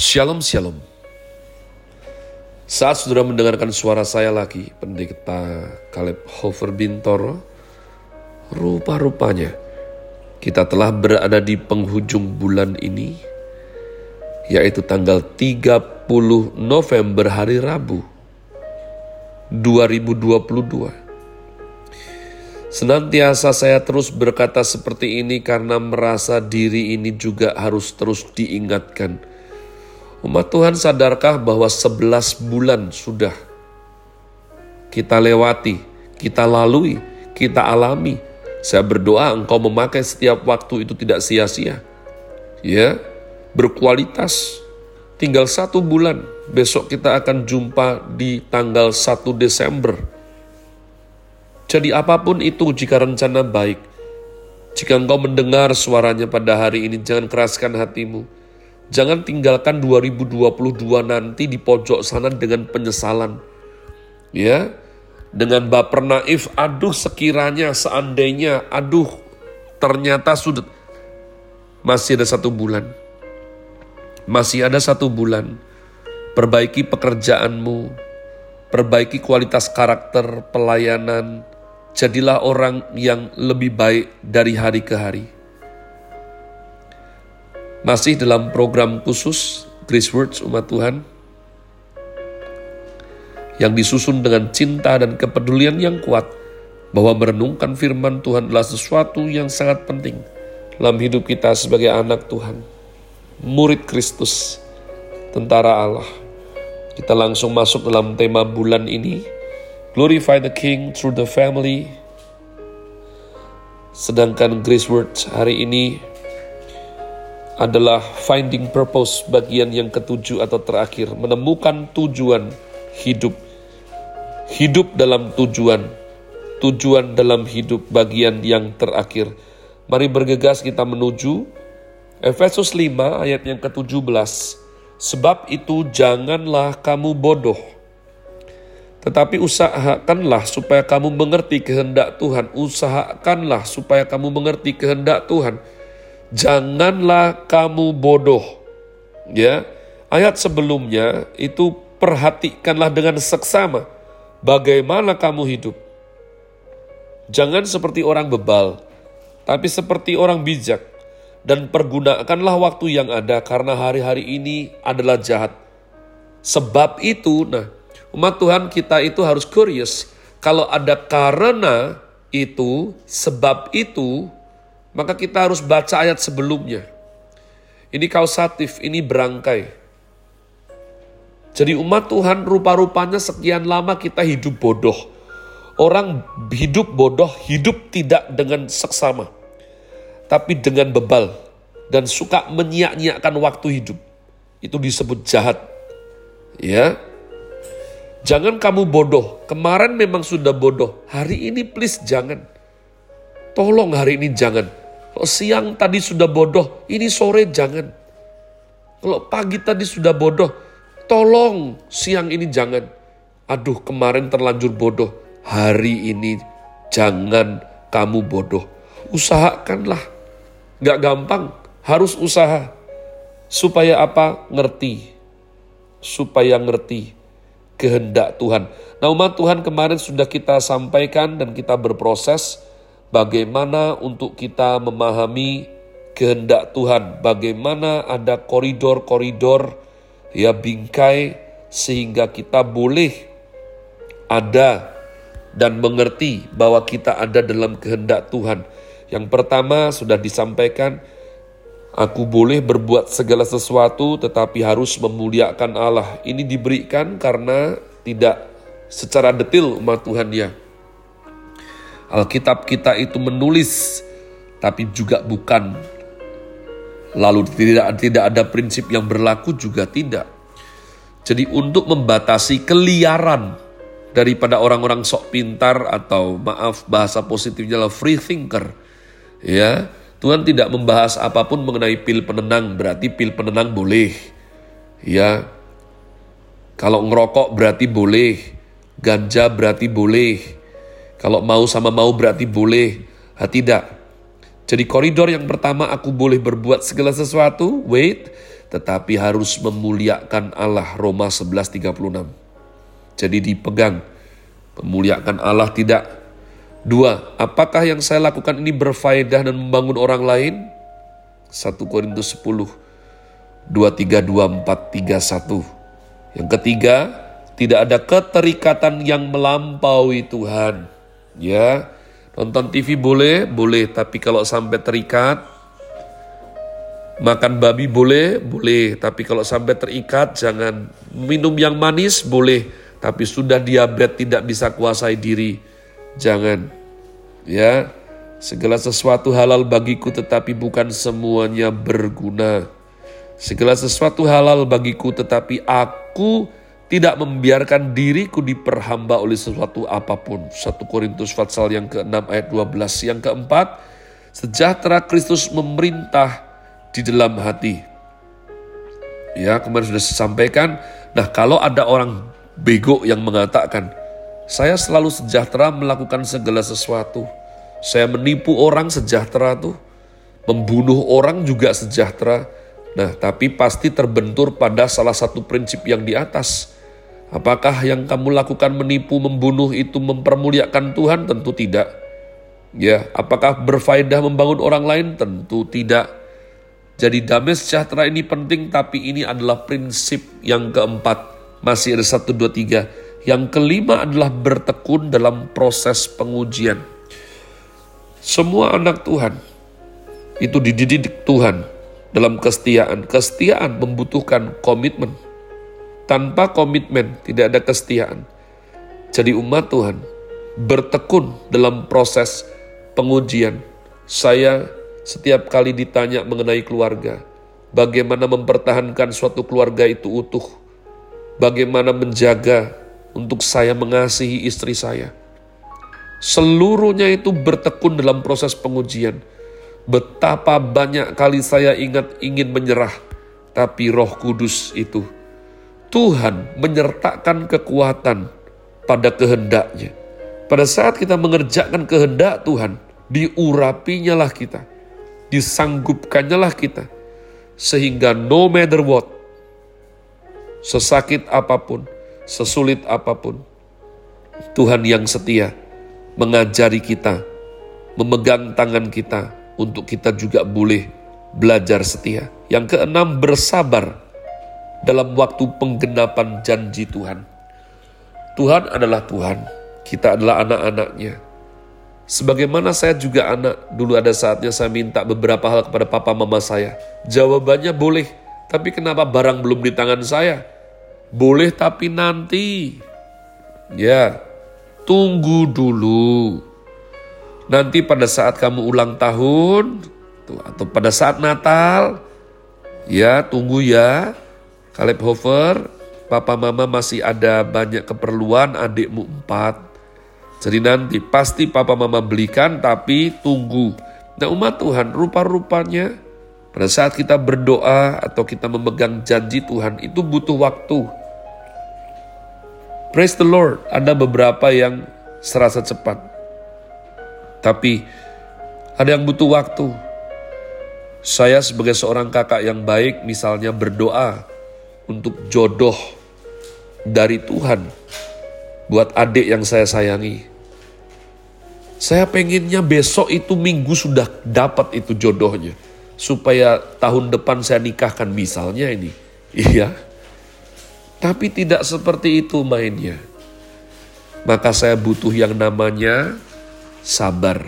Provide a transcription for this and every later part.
Shalom Shalom. Saat saudara mendengarkan suara saya lagi Pendeta Caleb Hofer Bintoro Rupa-rupanya Kita telah berada di penghujung bulan ini Yaitu tanggal 30 November hari Rabu 2022 Senantiasa saya terus berkata seperti ini karena merasa diri ini juga harus terus diingatkan Umat Tuhan sadarkah bahwa 11 bulan sudah kita lewati, kita lalui, kita alami. Saya berdoa engkau memakai setiap waktu itu tidak sia-sia. Ya, berkualitas. Tinggal satu bulan, besok kita akan jumpa di tanggal 1 Desember. Jadi apa pun itu jika rencana baik, jika engkau mendengar suaranya pada hari ini, jangan keraskan hatimu Jangan tinggalkan 2022 nanti di pojok sana dengan penyesalan. Ya, dengan baper naif, aduh sekiranya, seandainya, aduh ternyata sudah. Masih ada satu bulan. Masih ada satu bulan. Perbaiki pekerjaanmu, perbaiki kualitas karakter, pelayanan, jadilah orang yang lebih baik dari hari ke hari. Masih dalam program khusus Grace Words umat Tuhan yang disusun dengan cinta dan kepedulian yang kuat bahwa merenungkan firman Tuhan adalah sesuatu yang sangat penting dalam hidup kita sebagai anak Tuhan, murid Kristus, tentara Allah. Kita langsung masuk dalam tema bulan ini, Glorify the King through the family. Sedangkan Grace Words hari ini adalah finding purpose bagian yang ketujuh atau terakhir, menemukan tujuan hidup. Hidup dalam tujuan, tujuan dalam hidup bagian yang terakhir. Mari bergegas kita menuju Efesus 5 ayat yang ke-17. Sebab itu janganlah kamu bodoh, tetapi usahakanlah supaya kamu mengerti kehendak Tuhan. Usahakanlah supaya kamu mengerti kehendak Tuhan janganlah kamu bodoh. Ya, ayat sebelumnya itu perhatikanlah dengan seksama bagaimana kamu hidup. Jangan seperti orang bebal, tapi seperti orang bijak. Dan pergunakanlah waktu yang ada karena hari-hari ini adalah jahat. Sebab itu, nah umat Tuhan kita itu harus curious. Kalau ada karena itu, sebab itu, maka kita harus baca ayat sebelumnya. Ini kausatif, ini berangkai. Jadi umat Tuhan rupa-rupanya sekian lama kita hidup bodoh. Orang hidup bodoh, hidup tidak dengan seksama. Tapi dengan bebal. Dan suka menyiak-nyiakkan waktu hidup. Itu disebut jahat. Ya, Jangan kamu bodoh. Kemarin memang sudah bodoh. Hari ini please jangan. Tolong hari ini jangan. Kalau siang tadi sudah bodoh, ini sore jangan. Kalau pagi tadi sudah bodoh, tolong siang ini jangan. Aduh kemarin terlanjur bodoh, hari ini jangan kamu bodoh. Usahakanlah. Gak gampang, harus usaha. Supaya apa? Ngerti. Supaya ngerti kehendak Tuhan. Nah umat Tuhan kemarin sudah kita sampaikan dan kita berproses bagaimana untuk kita memahami kehendak Tuhan, bagaimana ada koridor-koridor ya bingkai sehingga kita boleh ada dan mengerti bahwa kita ada dalam kehendak Tuhan. Yang pertama sudah disampaikan, aku boleh berbuat segala sesuatu tetapi harus memuliakan Allah. Ini diberikan karena tidak secara detail umat Tuhan ya Alkitab kita itu menulis tapi juga bukan lalu tidak tidak ada prinsip yang berlaku juga tidak. Jadi untuk membatasi keliaran daripada orang-orang sok pintar atau maaf bahasa positifnya adalah free thinker. Ya, Tuhan tidak membahas apa pun mengenai pil penenang, berarti pil penenang boleh. Ya. Kalau ngerokok berarti boleh, ganja berarti boleh, kalau mau sama mau berarti boleh, ha, tidak. Jadi koridor yang pertama aku boleh berbuat segala sesuatu, wait. tetapi harus memuliakan Allah Roma 11:36. Jadi dipegang memuliakan Allah tidak. Dua, apakah yang saya lakukan ini berfaedah dan membangun orang lain? 1 Korintus 10 23 24 31. Yang ketiga, tidak ada keterikatan yang melampaui Tuhan. Ya, nonton TV boleh, boleh, tapi kalau sampai terikat Makan babi boleh, boleh, tapi kalau sampai terikat jangan. Minum yang manis boleh, tapi sudah diabetes tidak bisa kuasai diri, jangan. Ya, segala sesuatu halal bagiku tetapi bukan semuanya berguna. Segala sesuatu halal bagiku tetapi aku tidak membiarkan diriku diperhamba oleh sesuatu apa pun. 1 Korintus pasal yang ke-6 ayat 12. Yang keempat, sejahtera Kristus memerintah di dalam hati. Ya, kemarin sudah saya sampaikan. Nah, kalau ada orang bego yang mengatakan, saya selalu sejahtera melakukan segala sesuatu. Saya menipu orang sejahtera tuh. Membunuh orang juga sejahtera. Nah, tapi pasti terbentur pada salah satu prinsip yang di atas. Apakah yang kamu lakukan menipu, membunuh itu mempermuliakan Tuhan? Tentu tidak. Ya, apakah berfaedah membangun orang lain? Tentu tidak. Jadi damai sejahtera ini penting tapi ini adalah prinsip yang keempat. Masih ada satu, dua, tiga. Yang kelima adalah bertekun dalam proses pengujian. Semua anak Tuhan itu dididik Tuhan dalam kesetiaan. Kesetiaan membutuhkan komitmen. Tanpa komitmen tidak ada kesetiaan. Jadi umat Tuhan bertekun dalam proses pengujian. Saya setiap kali ditanya mengenai keluarga, bagaimana mempertahankan suatu keluarga itu utuh, bagaimana menjaga untuk saya mengasihi istri saya. Seluruhnya itu bertekun dalam proses pengujian. Betapa banyak kali saya ingat ingin menyerah, tapi Roh Kudus itu Tuhan menyertakan kekuatan pada kehendaknya. Pada saat kita mengerjakan kehendak Tuhan, diurapinya lah kita disanggupkannya lah kita. Sehingga no matter what, sesakit apa pun, sesulit apa pun, Tuhan yang setia mengajari kita, memegang tangan kita untuk kita juga boleh belajar setia. Yang keenam, bersabar dalam waktu penggenapan janji Tuhan. Tuhan adalah Tuhan, kita adalah anak-anaknya Sebagaimana saya juga anak, dulu ada saatnya saya minta beberapa hal kepada papa mama saya. Jawabannya boleh, tapi kenapa barang belum di tangan saya? Boleh tapi nanti. Ya, tunggu dulu. Nanti pada saat kamu ulang tahun, atau pada saat Natal, ya tunggu ya. Kaleb Hofer, papa mama masih ada banyak keperluan, adikmu empat, jadi nanti pasti papa mama belikan tapi tunggu. Nah umat Tuhan rupa-rupanya pada saat kita berdoa atau kita memegang janji Tuhan itu butuh waktu. Praise the Lord, ada beberapa yang serasa cepat. Tapi ada yang butuh waktu. Saya sebagai seorang kakak yang baik misalnya berdoa untuk jodoh dari Tuhan buat adik yang saya sayangi. Saya pengennya besok itu minggu sudah dapat itu jodohnya. Supaya tahun depan saya nikahkan misalnya ini. Iya. Tapi tidak seperti itu mainnya. Maka saya butuh yang namanya sabar.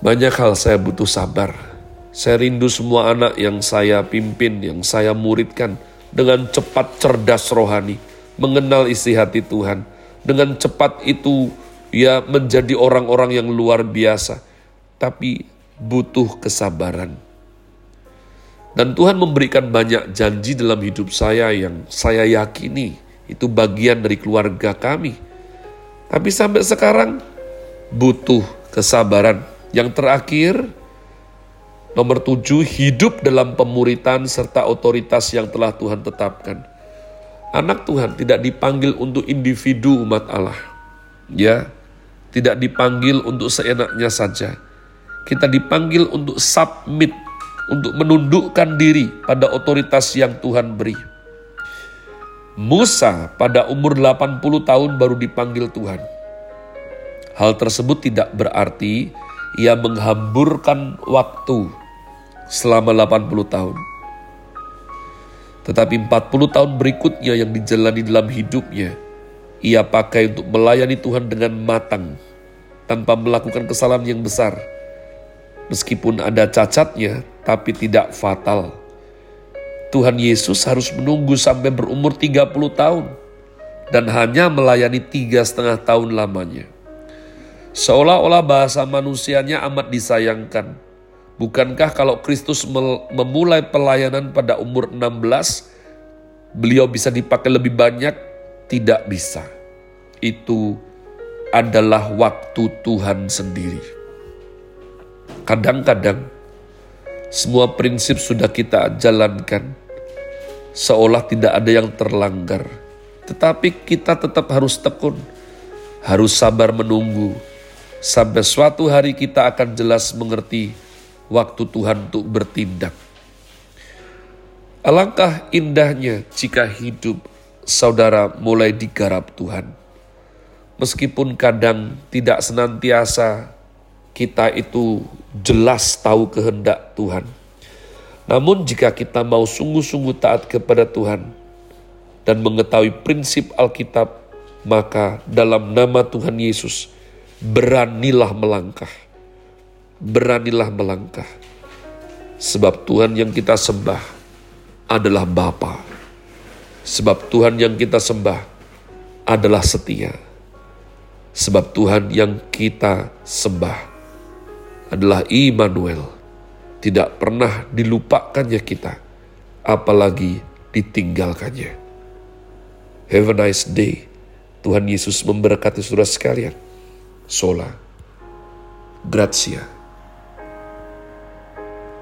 Banyak hal saya butuh sabar. Saya rindu semua anak yang saya pimpin, yang saya muridkan dengan cepat cerdas rohani, mengenal isi hati Tuhan. Dengan cepat itu ya menjadi orang-orang yang luar biasa, tapi butuh kesabaran. Dan Tuhan memberikan banyak janji dalam hidup saya yang saya yakini itu bagian dari keluarga kami. Tapi sampai sekarang butuh kesabaran. Yang terakhir, nomor tujuh, hidup dalam pemuritan serta otoritas yang telah Tuhan tetapkan. Anak Tuhan tidak dipanggil untuk individu umat Allah. Ya, tidak dipanggil untuk seenaknya saja. Kita dipanggil untuk submit untuk menundukkan diri pada otoritas yang Tuhan beri. Musa pada umur 80 tahun baru dipanggil Tuhan. Hal tersebut tidak berarti ia menghamburkan waktu selama 80 tahun. Tetapi 40 tahun berikutnya yang dijalani dalam hidupnya, ia pakai untuk melayani Tuhan dengan matang, tanpa melakukan kesalahan yang besar. Meskipun ada cacatnya, tapi tidak fatal. Tuhan Yesus harus menunggu sampai berumur 30 tahun dan hanya melayani tiga setengah tahun lamanya. Seolah-olah bahasa manusianya amat disayangkan, Bukankah kalau Kristus memulai pelayanan pada umur 16, beliau bisa dipakai lebih banyak? Tidak bisa. Itu adalah waktu Tuhan sendiri. Kadang-kadang semua prinsip sudah kita jalankan, seolah tidak ada yang terlanggar. Tetapi kita tetap harus tekun, harus sabar menunggu, sampai suatu hari kita akan jelas mengerti waktu Tuhan untuk bertindak. Alangkah indahnya jika hidup saudara mulai digarap Tuhan. Meskipun kadang tidak senantiasa kita itu jelas tahu kehendak Tuhan. Namun jika kita mau sungguh-sungguh taat kepada Tuhan dan mengetahui prinsip Alkitab, maka dalam nama Tuhan Yesus beranilah melangkah beranilah melangkah. Sebab Tuhan yang kita sembah adalah Bapa. Sebab Tuhan yang kita sembah adalah setia. Sebab Tuhan yang kita sembah adalah Immanuel. Tidak pernah dilupakannya kita, apalagi ditinggalkannya. Have a nice day. Tuhan Yesus memberkati saudara sekalian. Sola. Grazie.